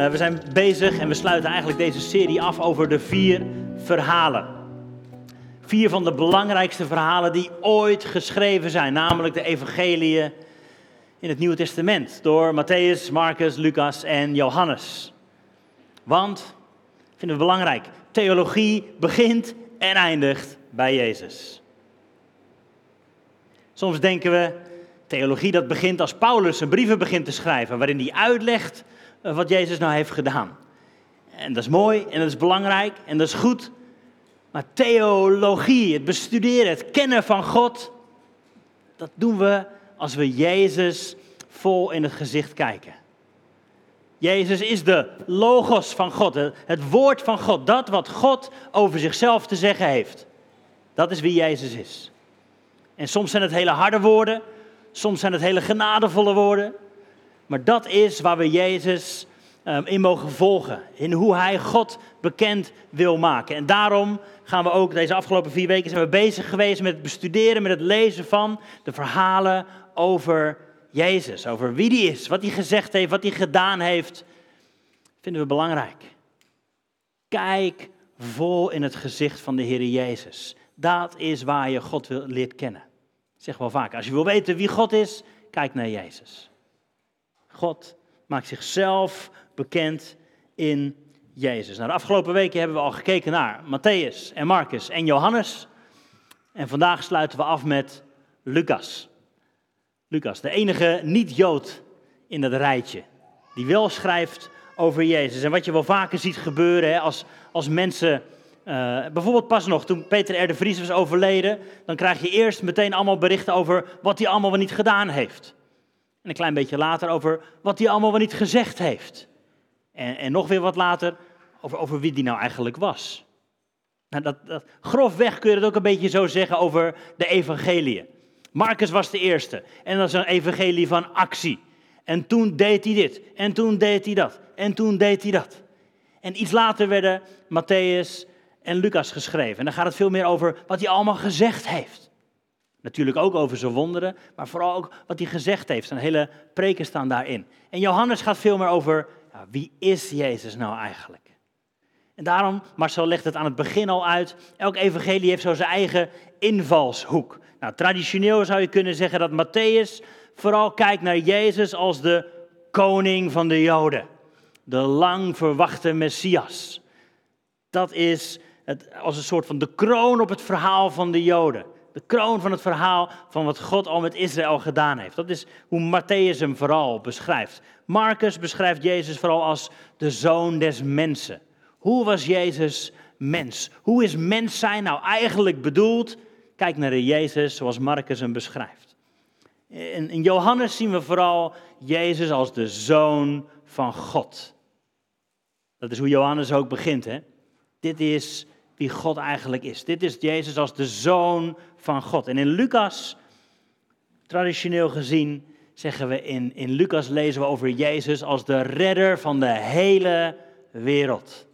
Uh, we zijn bezig en we sluiten eigenlijk deze serie af over de vier verhalen. Vier van de belangrijkste verhalen die ooit geschreven zijn, namelijk de evangeliën in het Nieuwe Testament door Matthäus, Marcus, Lucas en Johannes. Want, vinden we belangrijk, theologie begint en eindigt bij Jezus. Soms denken we, theologie dat begint als Paulus zijn brieven begint te schrijven, waarin hij uitlegt eh, wat Jezus nou heeft gedaan. En dat is mooi en dat is belangrijk en dat is goed. Maar theologie, het bestuderen, het kennen van God, dat doen we als we Jezus vol in het gezicht kijken. Jezus is de logos van God, het woord van God, dat wat God over zichzelf te zeggen heeft. Dat is wie Jezus is. En soms zijn het hele harde woorden, soms zijn het hele genadevolle woorden. Maar dat is waar we Jezus ehm, in mogen volgen. In hoe hij God bekend wil maken. En daarom gaan we ook deze afgelopen vier weken zijn we bezig geweest met het bestuderen, met het lezen van de verhalen over Jezus. Over wie die is, wat hij gezegd heeft, wat hij gedaan heeft. Vinden we belangrijk. Kijk vol in het gezicht van de Heer Jezus. Dat is waar je God leert kennen. Ik zeg wel vaak, als je wil weten wie God is, kijk naar Jezus. God maakt zichzelf bekend in Jezus. Nou, de afgelopen weken hebben we al gekeken naar Matthäus en Marcus en Johannes. En vandaag sluiten we af met Lucas. Lucas, de enige niet-Jood in dat rijtje, die wel schrijft over Jezus. En wat je wel vaker ziet gebeuren hè, als, als mensen uh, bijvoorbeeld pas nog, toen Peter R. de Vries was overleden, dan krijg je eerst meteen allemaal berichten over wat hij allemaal wel niet gedaan heeft. En een klein beetje later over wat hij allemaal wel niet gezegd heeft. En, en nog weer wat later over, over wie die nou eigenlijk was. Nou, dat, dat, grofweg kun je het ook een beetje zo zeggen over de evangeliën. Marcus was de eerste. En dat is een evangelie van actie. En toen deed hij dit. En toen deed hij dat. En toen deed hij dat. En iets later werden Matthäus en Lucas geschreven. En dan gaat het veel meer over wat hij allemaal gezegd heeft. Natuurlijk ook over zijn wonderen, maar vooral ook wat hij gezegd heeft. Zijn hele preken staan daarin. En Johannes gaat veel meer over ja, wie is Jezus nou eigenlijk? En daarom, Marcel legt het aan het begin al uit, elk evangelie heeft zo zijn eigen invalshoek. Nou, traditioneel zou je kunnen zeggen dat Matthäus vooral kijkt naar Jezus als de koning van de Joden. De lang verwachte Messias. Dat is het, als een soort van de kroon op het verhaal van de Joden. De kroon van het verhaal van wat God al met Israël gedaan heeft. Dat is hoe Matthäus hem vooral beschrijft. Marcus beschrijft Jezus vooral als de zoon des mensen. Hoe was Jezus mens? Hoe is mens zijn nou eigenlijk bedoeld? Kijk naar de Jezus zoals Marcus hem beschrijft. In, Johannes zien we vooral Jezus als de zoon van God. Dat is hoe Johannes ook begint. Hè? Dit is wie God eigenlijk is. Dit is Jezus als de zoon van God. En in Lucas, traditioneel gezien, zeggen we in, in Lucas lezen we over Jezus als de redder van de hele wereld.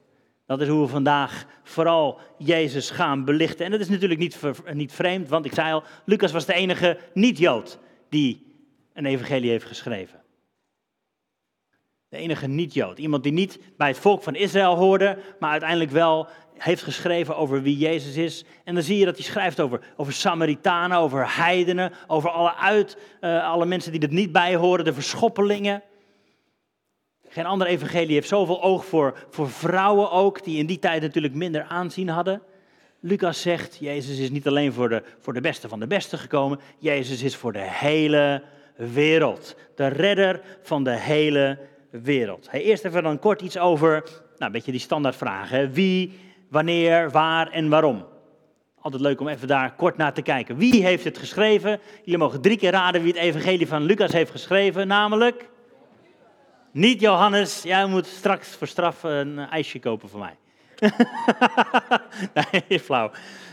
Dat is hoe we vandaag vooral Jezus gaan belichten. En dat is natuurlijk niet, niet vreemd, want ik zei al, Lucas was de enige niet-Jood die een evangelie heeft geschreven. De enige niet-Jood. Iemand die niet bij het volk van Israël hoorde, maar uiteindelijk wel heeft geschreven over wie Jezus is. En dan zie je dat hij schrijft over, over Samaritanen, over heidenen, over alle, uit, uh, alle mensen die er niet bij horen, de verschoppelingen. Geen ander evangelie heeft zoveel oog voor, voor vrouwen ook, die in die tijd natuurlijk minder aanzien hadden. Lucas zegt, Jezus is niet alleen voor de, voor de beste van de beste gekomen, Jezus is voor de hele wereld. De redder van de hele wereld. Hey, eerst even dan kort iets over, nou, een beetje die standaardvragen. Wie, wanneer, waar en waarom. Altijd leuk om even daar kort naar te kijken. Wie heeft het geschreven? Jullie mogen drie keer raden wie het evangelie van Lucas heeft geschreven, namelijk... Niet Johannes, jij moet straks voor straf een ijsje kopen voor mij. nee, flauw.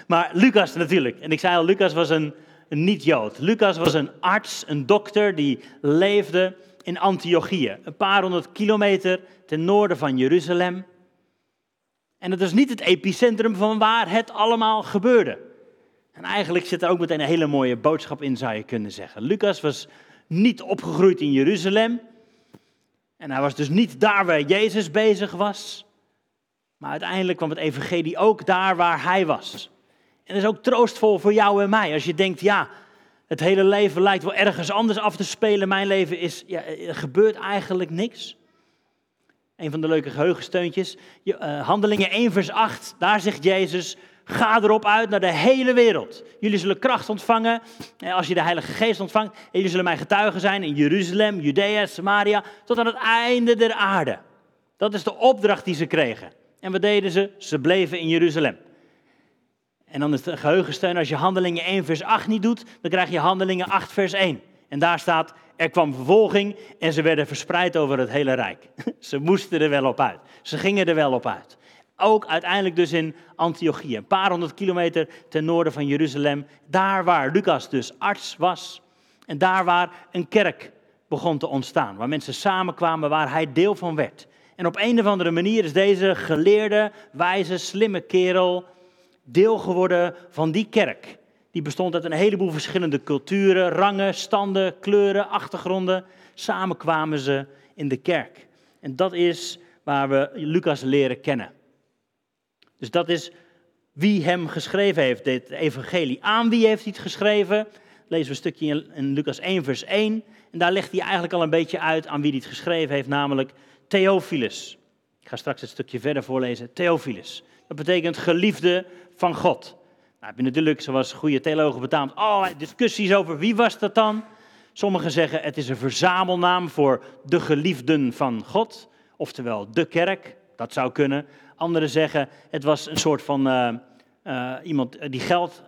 Maar Lucas natuurlijk. En ik zei al, Lucas was een, een niet-Jood. Lucas was een arts, een dokter die leefde in Antiochië. Een paar honderd kilometer ten noorden van Jeruzalem. En het is niet het epicentrum van waar het allemaal gebeurde. En eigenlijk zit er ook meteen een hele mooie boodschap in, zou je kunnen zeggen. Lucas was niet opgegroeid in Jeruzalem. En hij was dus niet daar waar Jezus bezig was. Maar uiteindelijk kwam het evangelie ook daar waar hij was. En dat is ook troostvol voor jou en mij. Als je denkt, ja, het hele leven lijkt wel ergens anders af te spelen. Mijn leven is, ja, er gebeurt eigenlijk niks. Een van de leuke geheugensteuntjes. Uh, Handelingen 1 vers 8, daar zegt Jezus, ga erop uit naar de hele wereld. Jullie zullen kracht ontvangen eh, als je de Heilige Geest ontvangt. En jullie zullen mijn getuigen zijn in Jeruzalem, Judea, Samaria, tot aan het einde der aarde. Dat is de opdracht die ze kregen. En wat deden ze? Ze bleven in Jeruzalem. En dan is de geheugensteun, als je handelingen 1 vers 8 niet doet, dan krijg je handelingen 8 vers 1. En daar staat, er kwam vervolging en ze werden verspreid over het hele rijk. Ze moesten er wel op uit. Ze gingen er wel op uit. Ook uiteindelijk dus in Antiochië, een paar honderd kilometer ten noorden van Jeruzalem. Daar waar Lucas dus arts was. En daar waar een kerk begon te ontstaan. Waar mensen samenkwamen, waar hij deel van werd. En op een of andere manier is deze geleerde, wijze, slimme kerel deel geworden van die kerk. Die bestond uit een heleboel verschillende culturen, rangen, standen, kleuren, achtergronden. Samen kwamen ze in de kerk. En dat is waar we Lucas leren kennen. Dus dat is wie hem geschreven heeft, dit evangelie. Aan wie heeft hij het geschreven? Lezen we een stukje in Lucas 1, vers 1. En daar legt hij eigenlijk al een beetje uit aan wie hij het geschreven heeft, namelijk Theophilus. Ik ga straks het stukje verder voorlezen. Theophilus. Dat betekent geliefde van God. Nou, heb je natuurlijk, zoals goede theologen betaamt, oh, discussies over wie was dat dan? Sommigen zeggen het is een verzamelnaam voor de geliefden van God, oftewel de kerk, dat zou kunnen. Anderen zeggen het was een soort van uh, uh, iemand die geld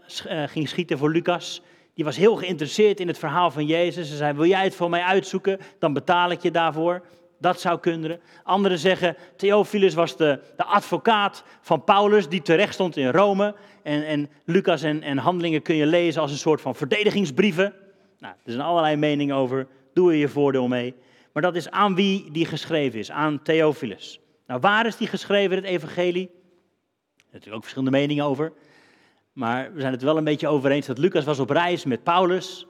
ging schieten voor Lucas. Die was heel geïnteresseerd in het verhaal van Jezus. Ze zei, wil jij het voor mij uitzoeken, dan betaal ik je daarvoor. Dat zou kunnen. Anderen zeggen, Theophilus was de, de advocaat van Paulus, die terecht stond in Rome. En, en Lucas en, en Handelingen kun je lezen als een soort van verdedigingsbrieven. Nou, er zijn allerlei meningen over, doe er je voordeel mee. Maar dat is aan wie die geschreven is, aan Theophilus. Nou, waar is die geschreven, het evangelie? Er zijn natuurlijk ook verschillende meningen over. Maar we zijn het wel een beetje over eens dat Lucas was op reis met Paulus.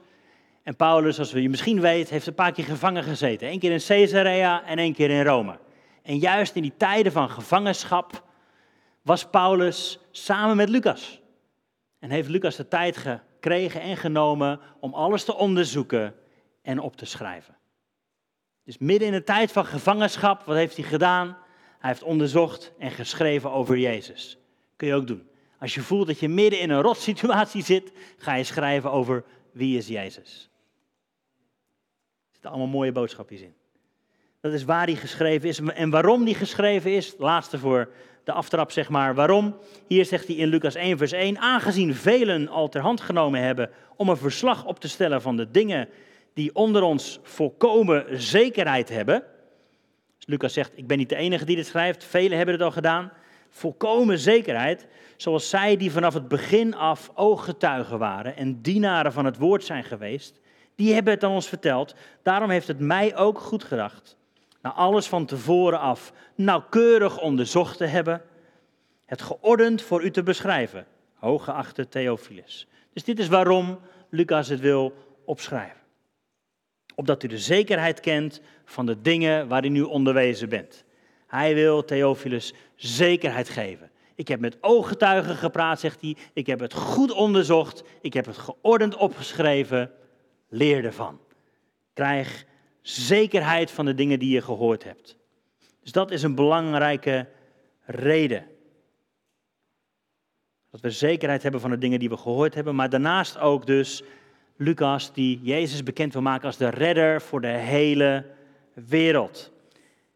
En Paulus, zoals je misschien weet, heeft een paar keer gevangen gezeten. Eén keer in Caesarea en één keer in Rome. En juist in die tijden van gevangenschap was Paulus samen met Lucas. En heeft Lucas de tijd gekregen en genomen om alles te onderzoeken en op te schrijven. Dus midden in de tijd van gevangenschap, wat heeft hij gedaan? Hij heeft onderzocht en geschreven over Jezus. Kun je ook doen. Als je voelt dat je midden in een rotsituatie zit, ga je schrijven over wie is Jezus. Allemaal mooie boodschapjes in. Dat is waar die geschreven is en waarom die geschreven is. Laatste voor de aftrap, zeg maar. Waarom? Hier zegt hij in Lucas 1, vers 1. Aangezien velen al ter hand genomen hebben om een verslag op te stellen van de dingen die onder ons volkomen zekerheid hebben. Dus Lucas zegt: Ik ben niet de enige die dit schrijft, velen hebben het al gedaan. Volkomen zekerheid, zoals zij die vanaf het begin af ooggetuigen waren en dienaren van het woord zijn geweest, die hebben het aan ons verteld. Daarom heeft het mij ook goed gedacht na alles van tevoren af nauwkeurig onderzocht te hebben, het geordend voor u te beschrijven, hooggeachte Theophilus. Dus dit is waarom Lucas het wil opschrijven. Opdat u de zekerheid kent van de dingen waarin u onderwezen bent. Hij wil Theophilus zekerheid geven. Ik heb met ooggetuigen gepraat, zegt hij. Ik heb het goed onderzocht. Ik heb het geordend opgeschreven. Leer ervan. Krijg zekerheid van de dingen die je gehoord hebt. Dus dat is een belangrijke reden. Dat we zekerheid hebben van de dingen die we gehoord hebben, maar daarnaast ook dus Lucas die Jezus bekend wil maken als de redder voor de hele wereld.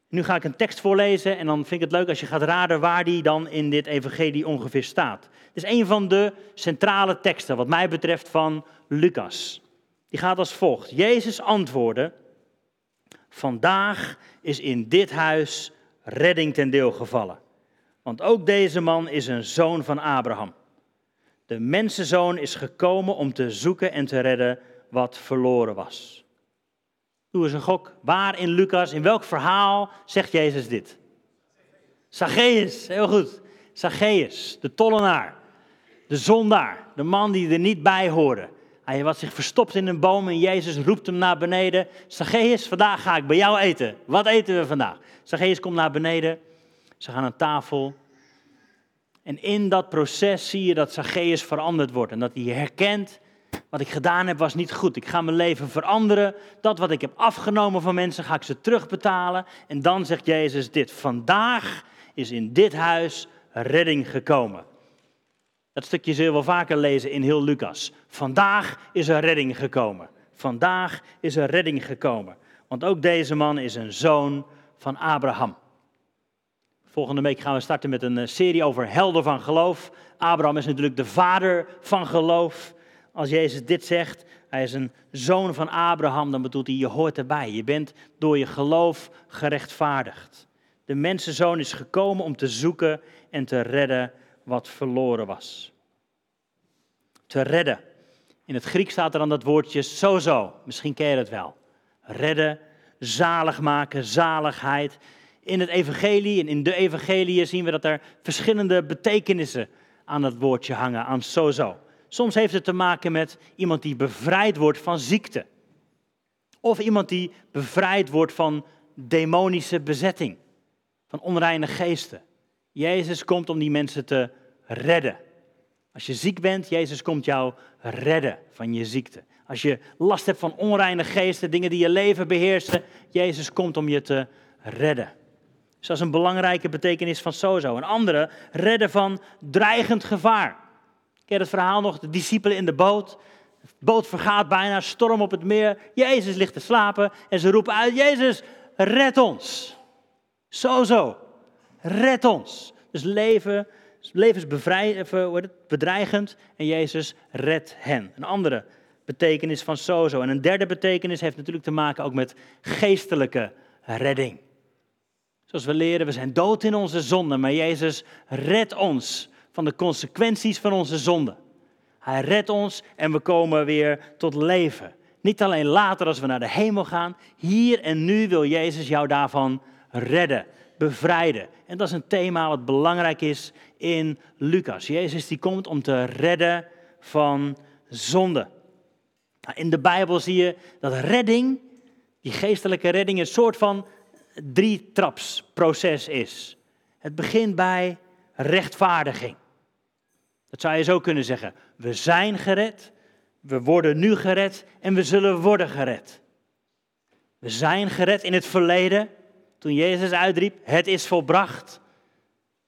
Nu ga ik een tekst voorlezen en dan vind ik het leuk als je gaat raden waar die dan in dit evangelie ongeveer staat. Het is een van de centrale teksten wat mij betreft van Lucas. Die gaat als volgt. Jezus antwoordde, Vandaag is in dit huis redding ten deel gevallen. Want ook deze man is een zoon van Abraham. De mensenzoon is gekomen om te zoeken en te redden wat verloren was. Doe eens een gok. Waar in Lucas, in welk verhaal zegt Jezus dit? Zacchaeus, heel goed. Zacchaeus, de tollenaar, de zondaar, de man die er niet bij hoorde. Hij was zich verstopt in een boom en Jezus roept hem naar beneden. Zacchaeus, vandaag ga ik bij jou eten. Wat eten we vandaag? Zacchaeus komt naar beneden. Ze gaan aan tafel. En in dat proces zie je dat Zacchaeus veranderd wordt. En dat hij herkent, wat ik gedaan heb was niet goed. Ik ga mijn leven veranderen. Dat wat ik heb afgenomen van mensen, ga ik ze terugbetalen. En dan zegt Jezus dit. Vandaag is in dit huis redding gekomen. Dat stukje zul je wel vaker lezen in heel Lucas. Vandaag is er redding gekomen. Vandaag is er redding gekomen. Want ook deze man is een zoon van Abraham. Volgende week gaan we starten met een eh, serie over helden van geloof. Abraham is natuurlijk de vader van geloof. Als Jezus dit zegt, hij is een zoon van Abraham, dan bedoelt hij, je hoort erbij. Je bent door je geloof gerechtvaardigd. De mensenzoon is gekomen om te zoeken en te redden wat verloren was. Te redden. In het Griek staat er dan dat woordje sozo. Misschien ken je het wel. Redden, zalig maken, zaligheid. In het evangelie en in de evangelie zien we dat er verschillende betekenissen aan dat woordje hangen, aan sozo. Soms heeft het te maken met iemand die bevrijd wordt van ziekte. Of iemand die bevrijd wordt van demonische bezetting, van onreine geesten. Jezus komt om die mensen te redden. Als je ziek bent, Jezus komt jou redden van je ziekte. Als je last hebt van onreine geesten, dingen die je leven beheersen, Jezus komt om je te redden. Dus dat is een belangrijke betekenis van sozo. Een andere, redden van dreigend gevaar. Ken je het verhaal nog? De discipelen in de boot. De boot vergaat bijna, storm op het meer. Jezus ligt te slapen en ze roepen uit, Jezus, red ons. Sozo, red ons. Dus leven levensbedreigend en Jezus redt hen. Een andere betekenis van sozo. En een derde betekenis heeft natuurlijk te maken ook met geestelijke redding. Zoals we leren, we zijn dood in onze zonden, maar Jezus redt ons van de consequenties van onze zonden. Hij redt ons en we komen weer tot leven. Niet alleen later als we naar de hemel gaan, hier en nu wil Jezus jou daarvan redden bevrijden. En dat is een thema wat belangrijk is in Lucas. Jezus die komt om te redden van zonde. Nou, in de Bijbel zie je dat redding, die geestelijke redding, een soort van drie-traps-proces is. Het begint bij rechtvaardiging. Dat zou je zo kunnen zeggen. We zijn gered, we worden nu gered en we zullen worden gered. We zijn gered in het verleden, toen Jezus uitriep, het is volbracht.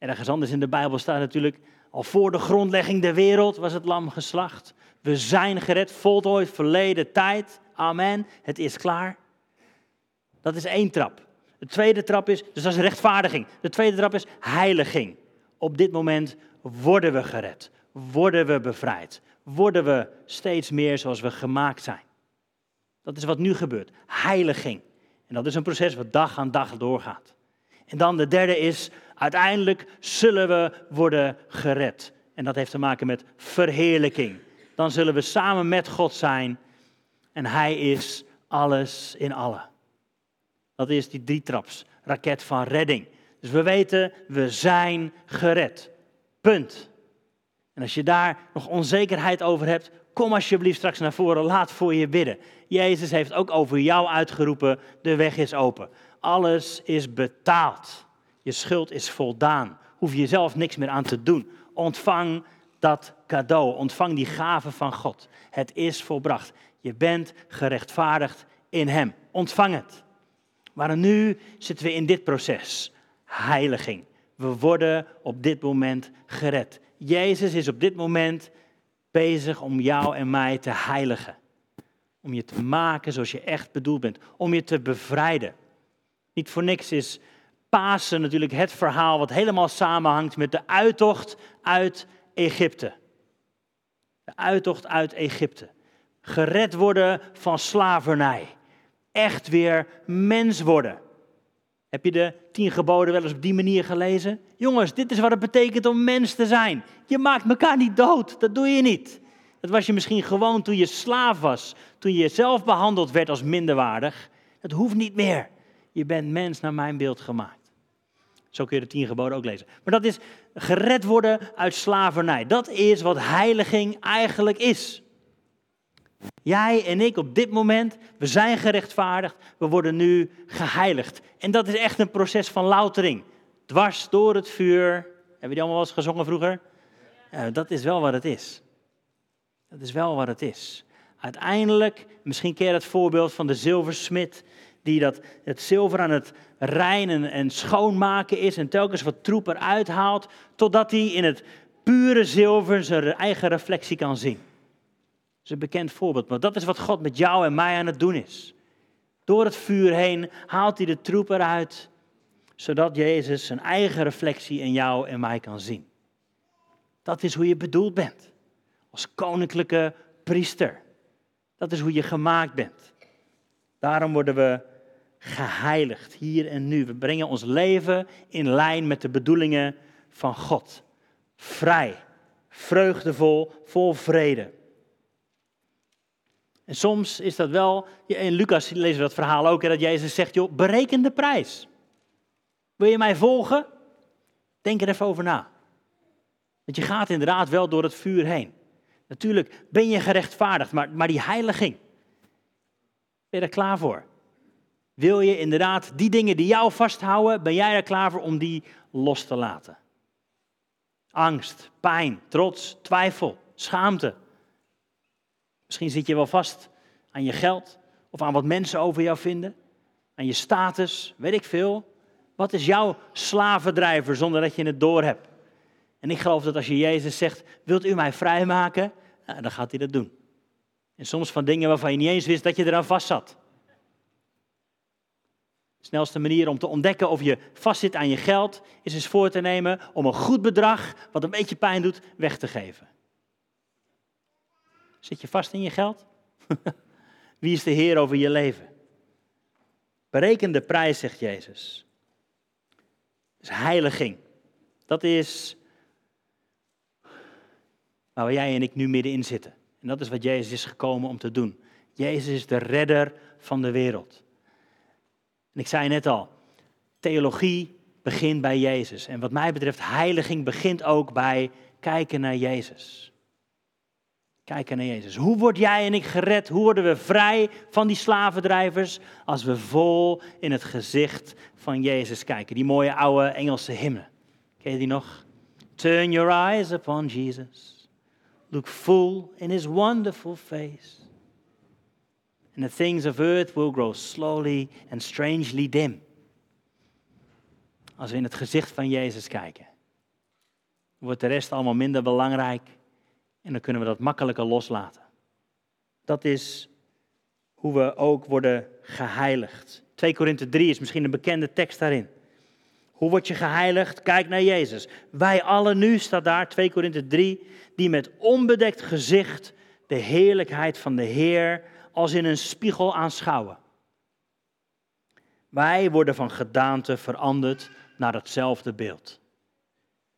En ergens anders in de Bijbel staat natuurlijk, al voor de grondlegging der wereld was het lam geslacht. We zijn gered, voltooid, verleden tijd. Amen, het is klaar. Dat is één trap. De tweede trap is, dus dat is rechtvaardiging. De tweede trap is heiliging. Op dit moment worden we gered, worden we bevrijd, worden we steeds meer zoals we gemaakt zijn. Dat is wat nu gebeurt, heiliging. En dat is een proces wat dag aan dag doorgaat. En dan de derde is, uiteindelijk zullen we worden gered. En dat heeft te maken met verheerlijking. Dan zullen we samen met God zijn en Hij is alles in allen. Dat is die drietraps raket van redding. Dus we weten, we zijn gered. Punt. En als je daar nog onzekerheid over hebt, kom alsjeblieft straks naar voren, laat voor je bidden. Jezus heeft ook over jou uitgeroepen, de weg is open. Alles is betaald. Je schuld is voldaan. Hoef je zelf niks meer aan te doen. Ontvang dat cadeau, ontvang die gave van God. Het is volbracht. Je bent gerechtvaardigd in Hem. Ontvang het. Maar nu zitten we in dit proces. Heiliging. We worden op dit moment gered. Jezus is op dit moment bezig om jou en mij te heiligen. Om je te maken zoals je echt bedoeld bent. Om je te bevrijden. Niet voor niks is Pasen natuurlijk het verhaal wat helemaal samenhangt met de uittocht uit Egypte. De uittocht uit Egypte. Gered worden van slavernij. Echt weer mens worden. Heb je de tien geboden wel eens op die manier gelezen? Jongens, dit is wat het betekent om mens te zijn. Je maakt elkaar niet dood, dat doe je niet. Dat was je misschien gewoon toen je slaaf was, toen je zelf behandeld werd als minderwaardig. Dat hoeft niet meer. Je bent mens naar mijn beeld gemaakt. Zo kun je de tien geboden ook lezen. Maar dat is gered worden uit slavernij. Dat is wat heiliging eigenlijk is. Jij en ik op dit moment, we zijn gerechtvaardigd, we worden nu geheiligd. En dat is echt een proces van loutering. Dwars door het vuur. Hebben die allemaal wel eens gezongen vroeger? Ja, dat is wel wat het is. Dat is wel wat het is. Uiteindelijk, misschien ken je het voorbeeld van de zilversmid, die dat, het zilver aan het reinen en schoonmaken is en telkens wat troep eruit haalt, totdat hij in het pure zilver zijn eigen reflectie kan zien. Dat is een bekend voorbeeld, maar dat is wat God met jou en mij aan het doen is. Door het vuur heen haalt hij de troep eruit, zodat Jezus zijn eigen reflectie in jou en mij kan zien. Dat is hoe je bedoeld bent, als koninklijke priester. Dat is hoe je gemaakt bent. Daarom worden we geheiligd hier en nu. We brengen ons leven in lijn met de bedoelingen van God. Vrij, vreugdevol, vol vrede. En soms is dat wel, in Lucas lezen we dat verhaal ook, dat Jezus zegt, joh, bereken de prijs. Wil je mij volgen? Denk er even over na. Want je gaat inderdaad wel door het vuur heen. Natuurlijk ben je gerechtvaardigd, maar, maar die heiliging, ben je er klaar voor? Wil je inderdaad die dingen die jou vasthouden, ben jij er klaar voor om die los te laten? Angst, pijn, trots, twijfel, schaamte. Misschien zit je wel vast aan je geld of aan wat mensen over jou vinden, aan je status, weet ik veel. Wat is jouw slavendrijver zonder dat je het doorhebt? En ik geloof dat als je Jezus zegt, wilt u mij vrijmaken? Nou, dan gaat hij dat doen. En soms van dingen waarvan je niet eens wist dat je eraan vast zat. Snelste manier om te ontdekken of je vastzit aan je geld is eens voor te nemen om een goed bedrag, wat een beetje pijn doet, weg te geven. Zit je vast in je geld? Wie is de Heer over je leven? Bereken de prijs, zegt Jezus. Dat is heiliging. Dat is waar jij en ik nu middenin zitten. En dat is wat Jezus is gekomen om te doen. Jezus is de redder van de wereld. En ik zei net al, theologie begint bij Jezus. En wat mij betreft, heiliging begint ook bij kijken naar Jezus. Kijken naar Jezus. Hoe word jij en ik gered? Hoe worden we vrij van die slavendrijvers? Als we vol in het gezicht van Jezus kijken. Die mooie oude Engelse hymne. Ken je die nog? Turn your eyes upon Jesus. Look full in his wonderful face. And the things of earth will grow slowly and strangely dim. Als we in het gezicht van Jezus kijken, wordt de rest allemaal minder belangrijk en dan kunnen we dat makkelijker loslaten. Dat is hoe we ook worden geheiligd. 2 Korinthe 3 is misschien een bekende tekst daarin. Hoe word je geheiligd? Kijk naar Jezus. Wij allen nu, staat daar 2 Korinthe 3, die met onbedekt gezicht de heerlijkheid van de Heer als in een spiegel aanschouwen. Wij worden van gedaante veranderd naar hetzelfde beeld.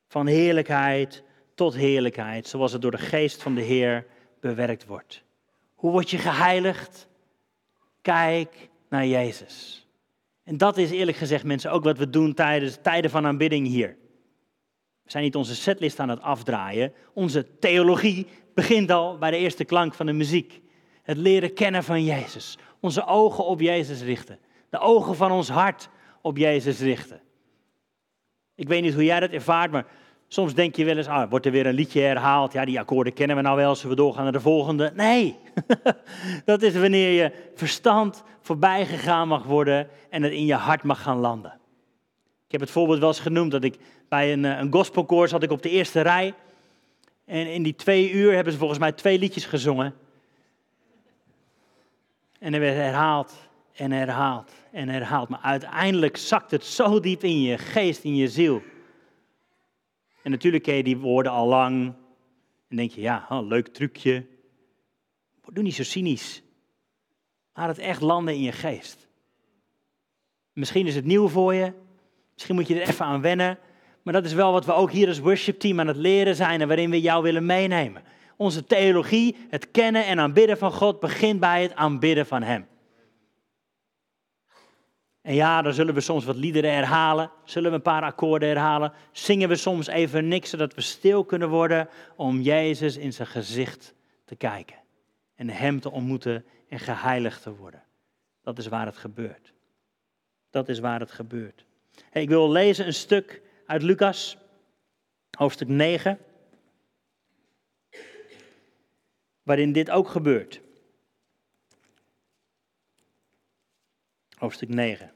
Van heerlijkheid tot heerlijkheid, zoals het door de geest van de Heer bewerkt wordt. Hoe word je geheiligd? Kijk naar Jezus. En dat is eerlijk gezegd, mensen, ook wat we doen tijdens tijden van aanbidding hier. We zijn niet onze setlist aan het afdraaien. Onze theologie begint al bij de eerste klank van de muziek. Het leren kennen van Jezus. Onze ogen op Jezus richten. De ogen van ons hart op Jezus richten. Ik weet niet hoe jij dat ervaart, maar soms denk je wel eens, ah, wordt er weer een liedje herhaald. Ja, die akkoorden kennen we nou wel, zullen we doorgaan naar de volgende? Nee, dat is wanneer je verstand voorbij gegaan mag worden en het in je hart mag gaan landen. Ik heb het voorbeeld wel eens genoemd dat ik bij een, eh, een gospelkoor zat ik op de eerste rij. En in die twee uur hebben ze volgens mij twee liedjes gezongen. En er werd herhaald en herhaald en herhaald. Maar uiteindelijk zakt het zo diep in je geest, in je ziel. En natuurlijk ken je die woorden al lang. En denk je, ja, oh, leuk trucje. Doe niet zo cynisch. Laat het echt landen in je geest. Misschien is het nieuw voor je. Misschien moet je er even aan wennen. Maar dat is wel wat we ook hier als worshipteam aan het leren zijn en waarin we jou willen meenemen. Onze theologie, het kennen en aanbidden van God, begint bij het aanbidden van Hem. En ja, dan zullen we soms wat liederen herhalen, zullen we een paar akkoorden herhalen, zingen we soms even niks, zodat we stil kunnen worden om Jezus in zijn gezicht te kijken. en Hem te ontmoeten en geheiligd te worden. Dat is waar het gebeurt. Dat is waar het gebeurt. ik wil lezen een stuk uit Lucas, hoofdstuk 9, waarin dit ook gebeurt. Hoofdstuk 9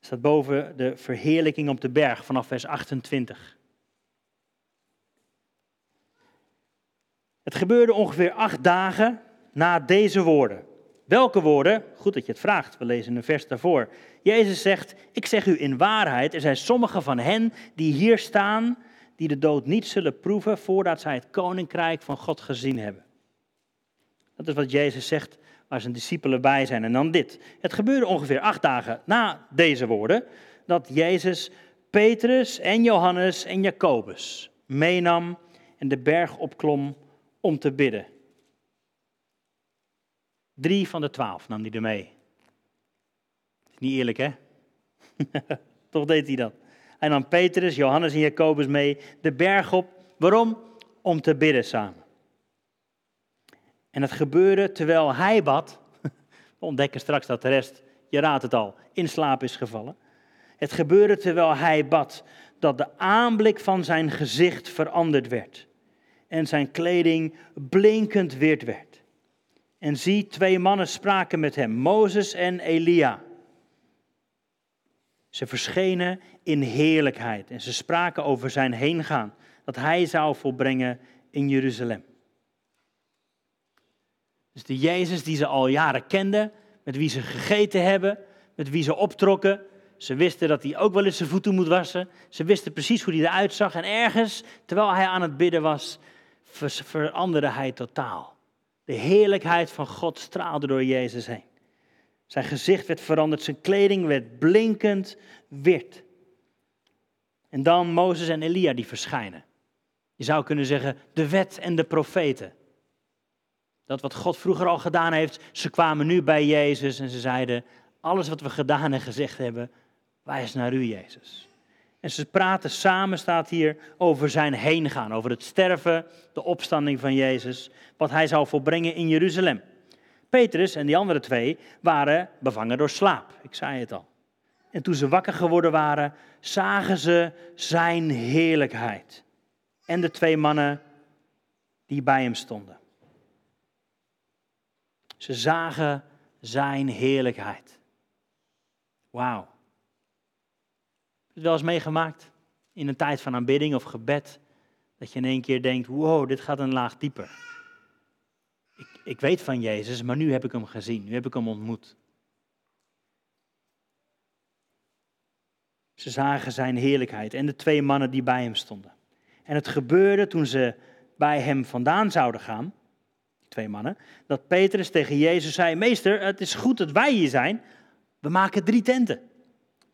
staat boven de verheerlijking op de berg vanaf vers 28. Het gebeurde ongeveer acht dagen na deze woorden. Welke woorden? Goed dat je het vraagt. We lezen een vers daarvoor. Jezus zegt: Ik zeg u in waarheid, er zijn sommigen van hen die hier staan, die de dood niet zullen proeven voordat zij het koninkrijk van God gezien hebben. Dat is wat Jezus zegt waar zijn discipelen bij zijn. En dan dit. Het gebeurde ongeveer acht dagen na deze woorden dat Jezus Petrus en Johannes en Jacobus meenam en de berg opklom om te bidden. Drie van de twaalf nam hij er mee. Niet eerlijk, hè? Toch deed hij dat. Hij nam Petrus, Johannes en Jacobus mee de berg op. Waarom? Om te bidden samen. En het gebeurde terwijl hij bad. We ontdekken straks dat de rest, je raadt het al, in slaap is gevallen. Het gebeurde terwijl hij bad dat de aanblik van zijn gezicht veranderd werd. En zijn kleding blinkend wit werd. En zie, twee mannen spraken met hem, Mozes en Elia. Ze verschenen in heerlijkheid en ze spraken over zijn heengaan, dat hij zou volbrengen in Jeruzalem. Dus de Jezus die ze al jaren kenden, met wie ze gegeten hebben, met wie ze optrokken. Ze wisten dat hij ook wel eens zijn voeten moet wassen. Ze wisten precies hoe hij eruit zag. En ergens, terwijl hij aan het bidden was, veranderde hij totaal. De heerlijkheid van God straalde door Jezus heen. Zijn gezicht werd veranderd, zijn kleding werd blinkend wit. En dan Mozes en Elia die verschijnen. Je zou kunnen zeggen, de wet en de profeten. Dat wat God vroeger al gedaan heeft, ze kwamen nu bij Jezus en ze zeiden, alles wat we gedaan en gezegd hebben, wijst naar u, Jezus. En ze praten samen, staat hier, over zijn heen gaan, over het sterven, de opstanding van Jezus, wat hij zou volbrengen in Jeruzalem. Petrus en die andere twee waren bevangen door slaap, ik zei het al. En toen ze wakker geworden waren, zagen ze zijn heerlijkheid. En de twee mannen die bij hem stonden. Ze zagen zijn heerlijkheid. Wauw. Het wel eens meegemaakt? In een tijd van aanbidding of gebed. Dat je in één keer denkt, wow, dit gaat een laag dieper. Ik, ik weet van Jezus, maar nu heb ik hem gezien. Nu heb ik hem ontmoet. Ze zagen zijn heerlijkheid en de twee mannen die bij hem stonden. En het gebeurde toen ze bij hem vandaan zouden gaan twee mannen, dat Petrus tegen Jezus zei: Meester, het is goed dat wij hier zijn. We maken drie tenten.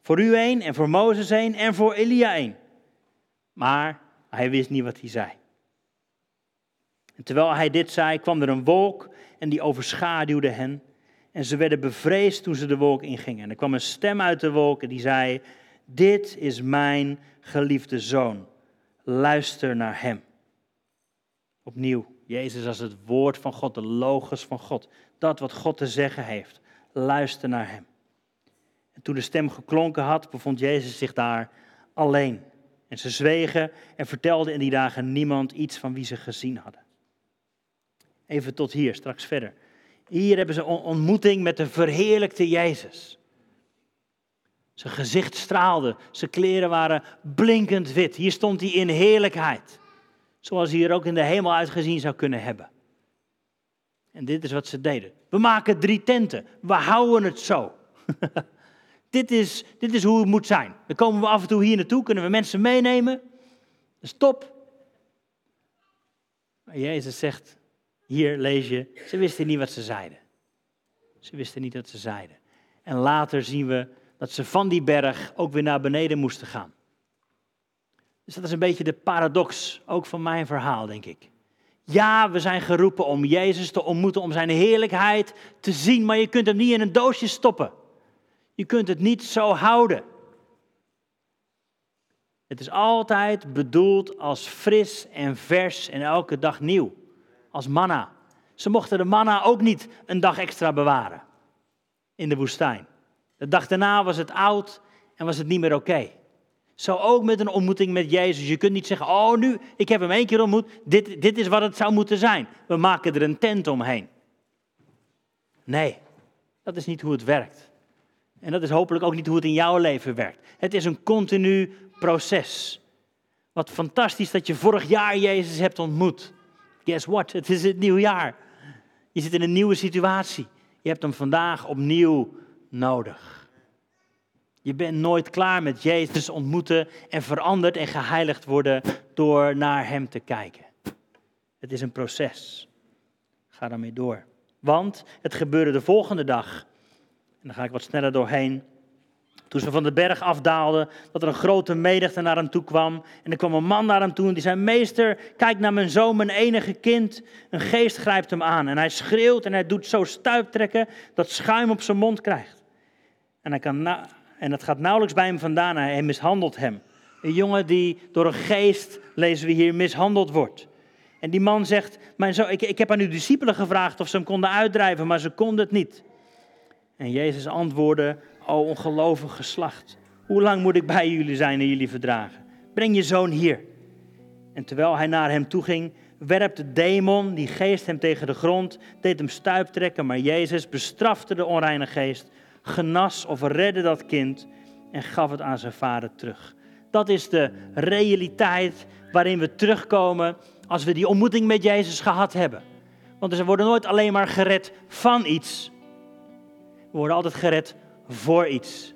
Voor u één, en voor Mozes één, en voor Elia één. Maar hij wist niet wat hij zei. Terwijl hij dit zei, kwam er een wolk en die overschaduwde hen. En ze werden bevreesd toen ze de wolk ingingen. En er kwam een stem uit de wolk en die zei: Dit is mijn geliefde zoon. Luister naar hem. Opnieuw Jezus als het woord van God, de logos van God. Dat wat God te zeggen heeft. Luister naar hem. En toen de stem geklonken had, bevond Jezus zich daar alleen. En ze zwegen en vertelden in die dagen niemand iets van wie ze gezien hadden. Even tot hier, straks verder. Hier hebben ze een ontmoeting met de verheerlijkte Jezus. Zijn gezicht straalde, zijn kleren waren blinkend wit. Hier stond hij in heerlijkheid zoals hij er ook in de hemel uitgezien zou kunnen hebben. En dit is wat ze deden. We maken drie tenten. We houden het zo. dit, is, dit is hoe het moet zijn. Dan komen we af en toe hier naartoe, kunnen we mensen meenemen. Stop. Maar Jezus zegt, hier lees je, ze wisten niet wat ze zeiden. Ze wisten niet wat ze zeiden. En later zien we dat ze van die berg ook weer naar beneden moesten gaan. Dus dat is een beetje de paradox, ook van mijn verhaal, denk ik. Ja, we zijn geroepen om Jezus te ontmoeten, om zijn heerlijkheid te zien, maar je kunt hem niet in een doosje stoppen. Je kunt het niet zo houden. Het is altijd bedoeld als fris en vers en elke dag nieuw. als manna. Ze mochten de manna ook niet een dag extra bewaren in de woestijn. De dag daarna was het oud en was het niet meer oké. Zo ook met een ontmoeting met Jezus. Je kunt niet zeggen, oh nu, ik heb hem één keer ontmoet, dit, dit is wat het zou moeten zijn. We maken er een tent omheen. Nee, dat is niet hoe het werkt. En dat is hopelijk ook niet hoe het in jouw leven werkt. Het is een continu proces. Wat fantastisch dat je vorig jaar Jezus hebt ontmoet. Guess what? Het is het nieuwe jaar. Je zit in een nieuwe situatie. Je hebt hem vandaag opnieuw nodig. Je bent nooit klaar met Jezus ontmoeten en veranderd en geheiligd worden door naar Hem te kijken. Het is een proces. Ga daarmee door. Want het gebeurde de volgende dag. Dan ga ik wat sneller doorheen. Toen ze van de berg afdaalden, dat er een grote menigte naar hem toe kwam. En er kwam een man naar hem toe en die zei: Meester, kijk naar mijn zoon, mijn enige kind. Een geest grijpt hem aan. En hij schreeuwt en hij doet zo stuiptrekken dat schuim op zijn mond krijgt. En, hij kan en het gaat nauwelijks bij hem vandaan. Hij mishandelt hem. Een jongen die door een geest, lezen we hier, mishandeld wordt. En die man zegt: mijn zoon, ik, ik heb aan uw discipelen gevraagd of ze hem konden uitdrijven, maar ze konden het niet. En Jezus antwoordde: O ongelovig geslacht, hoe lang moet ik bij jullie zijn en jullie verdragen? Breng je zoon hier. En terwijl hij naar hem toe ging, werpt de demon, die geest, hem tegen de grond, deed hem stuiptrekken, maar Jezus bestrafte de onreine geest, genas of redde dat kind en gaf het aan zijn vader terug. Dat is de realiteit waarin we terugkomen als we die ontmoeting met Jezus gehad hebben. Want ze worden nooit alleen maar gered van iets. We worden altijd gered voor iets.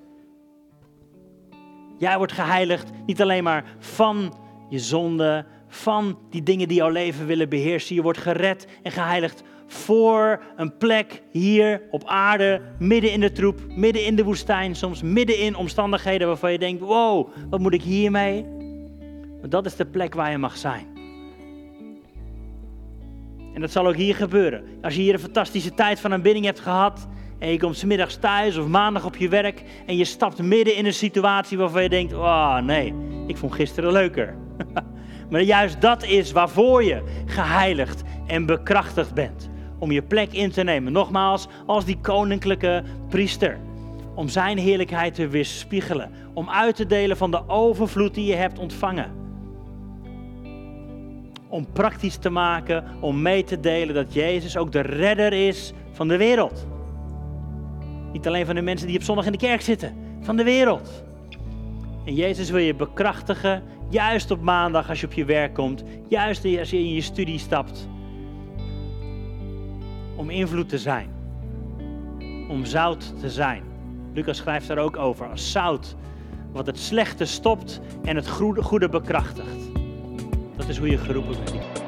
Jij wordt geheiligd niet alleen maar van je zonde, van die dingen die jouw leven willen beheersen. Je wordt gered en geheiligd voor een plek hier op aarde, midden in de troep, midden in de woestijn, soms midden in omstandigheden waarvan je denkt: wow, wat moet ik hiermee? Maar dat is de plek waar je mag zijn. En dat zal ook hier gebeuren. Als je hier een fantastische tijd van aanbidding hebt gehad, en je komt smiddags thuis of maandag op je werk en je stapt midden in een situatie waarvan je denkt, oh nee, ik vond gisteren leuker. maar juist dat is waarvoor je geheiligd en bekrachtigd bent. Om je plek in te nemen. Nogmaals, als die koninklijke priester. Om zijn heerlijkheid te weerspiegelen. Om uit te delen van de overvloed die je hebt ontvangen. Om praktisch te maken, om mee te delen dat Jezus ook de redder is van de wereld. Niet alleen van de mensen die op zondag in de kerk zitten, van de wereld. En Jezus wil je bekrachtigen, juist op maandag als je op je werk komt, juist als je in je studie stapt. Om invloed te zijn, om zout te zijn. Lucas schrijft daar ook over, als zout, wat het slechte stopt en het goede bekrachtigt. Dat is hoe je geroepen bent.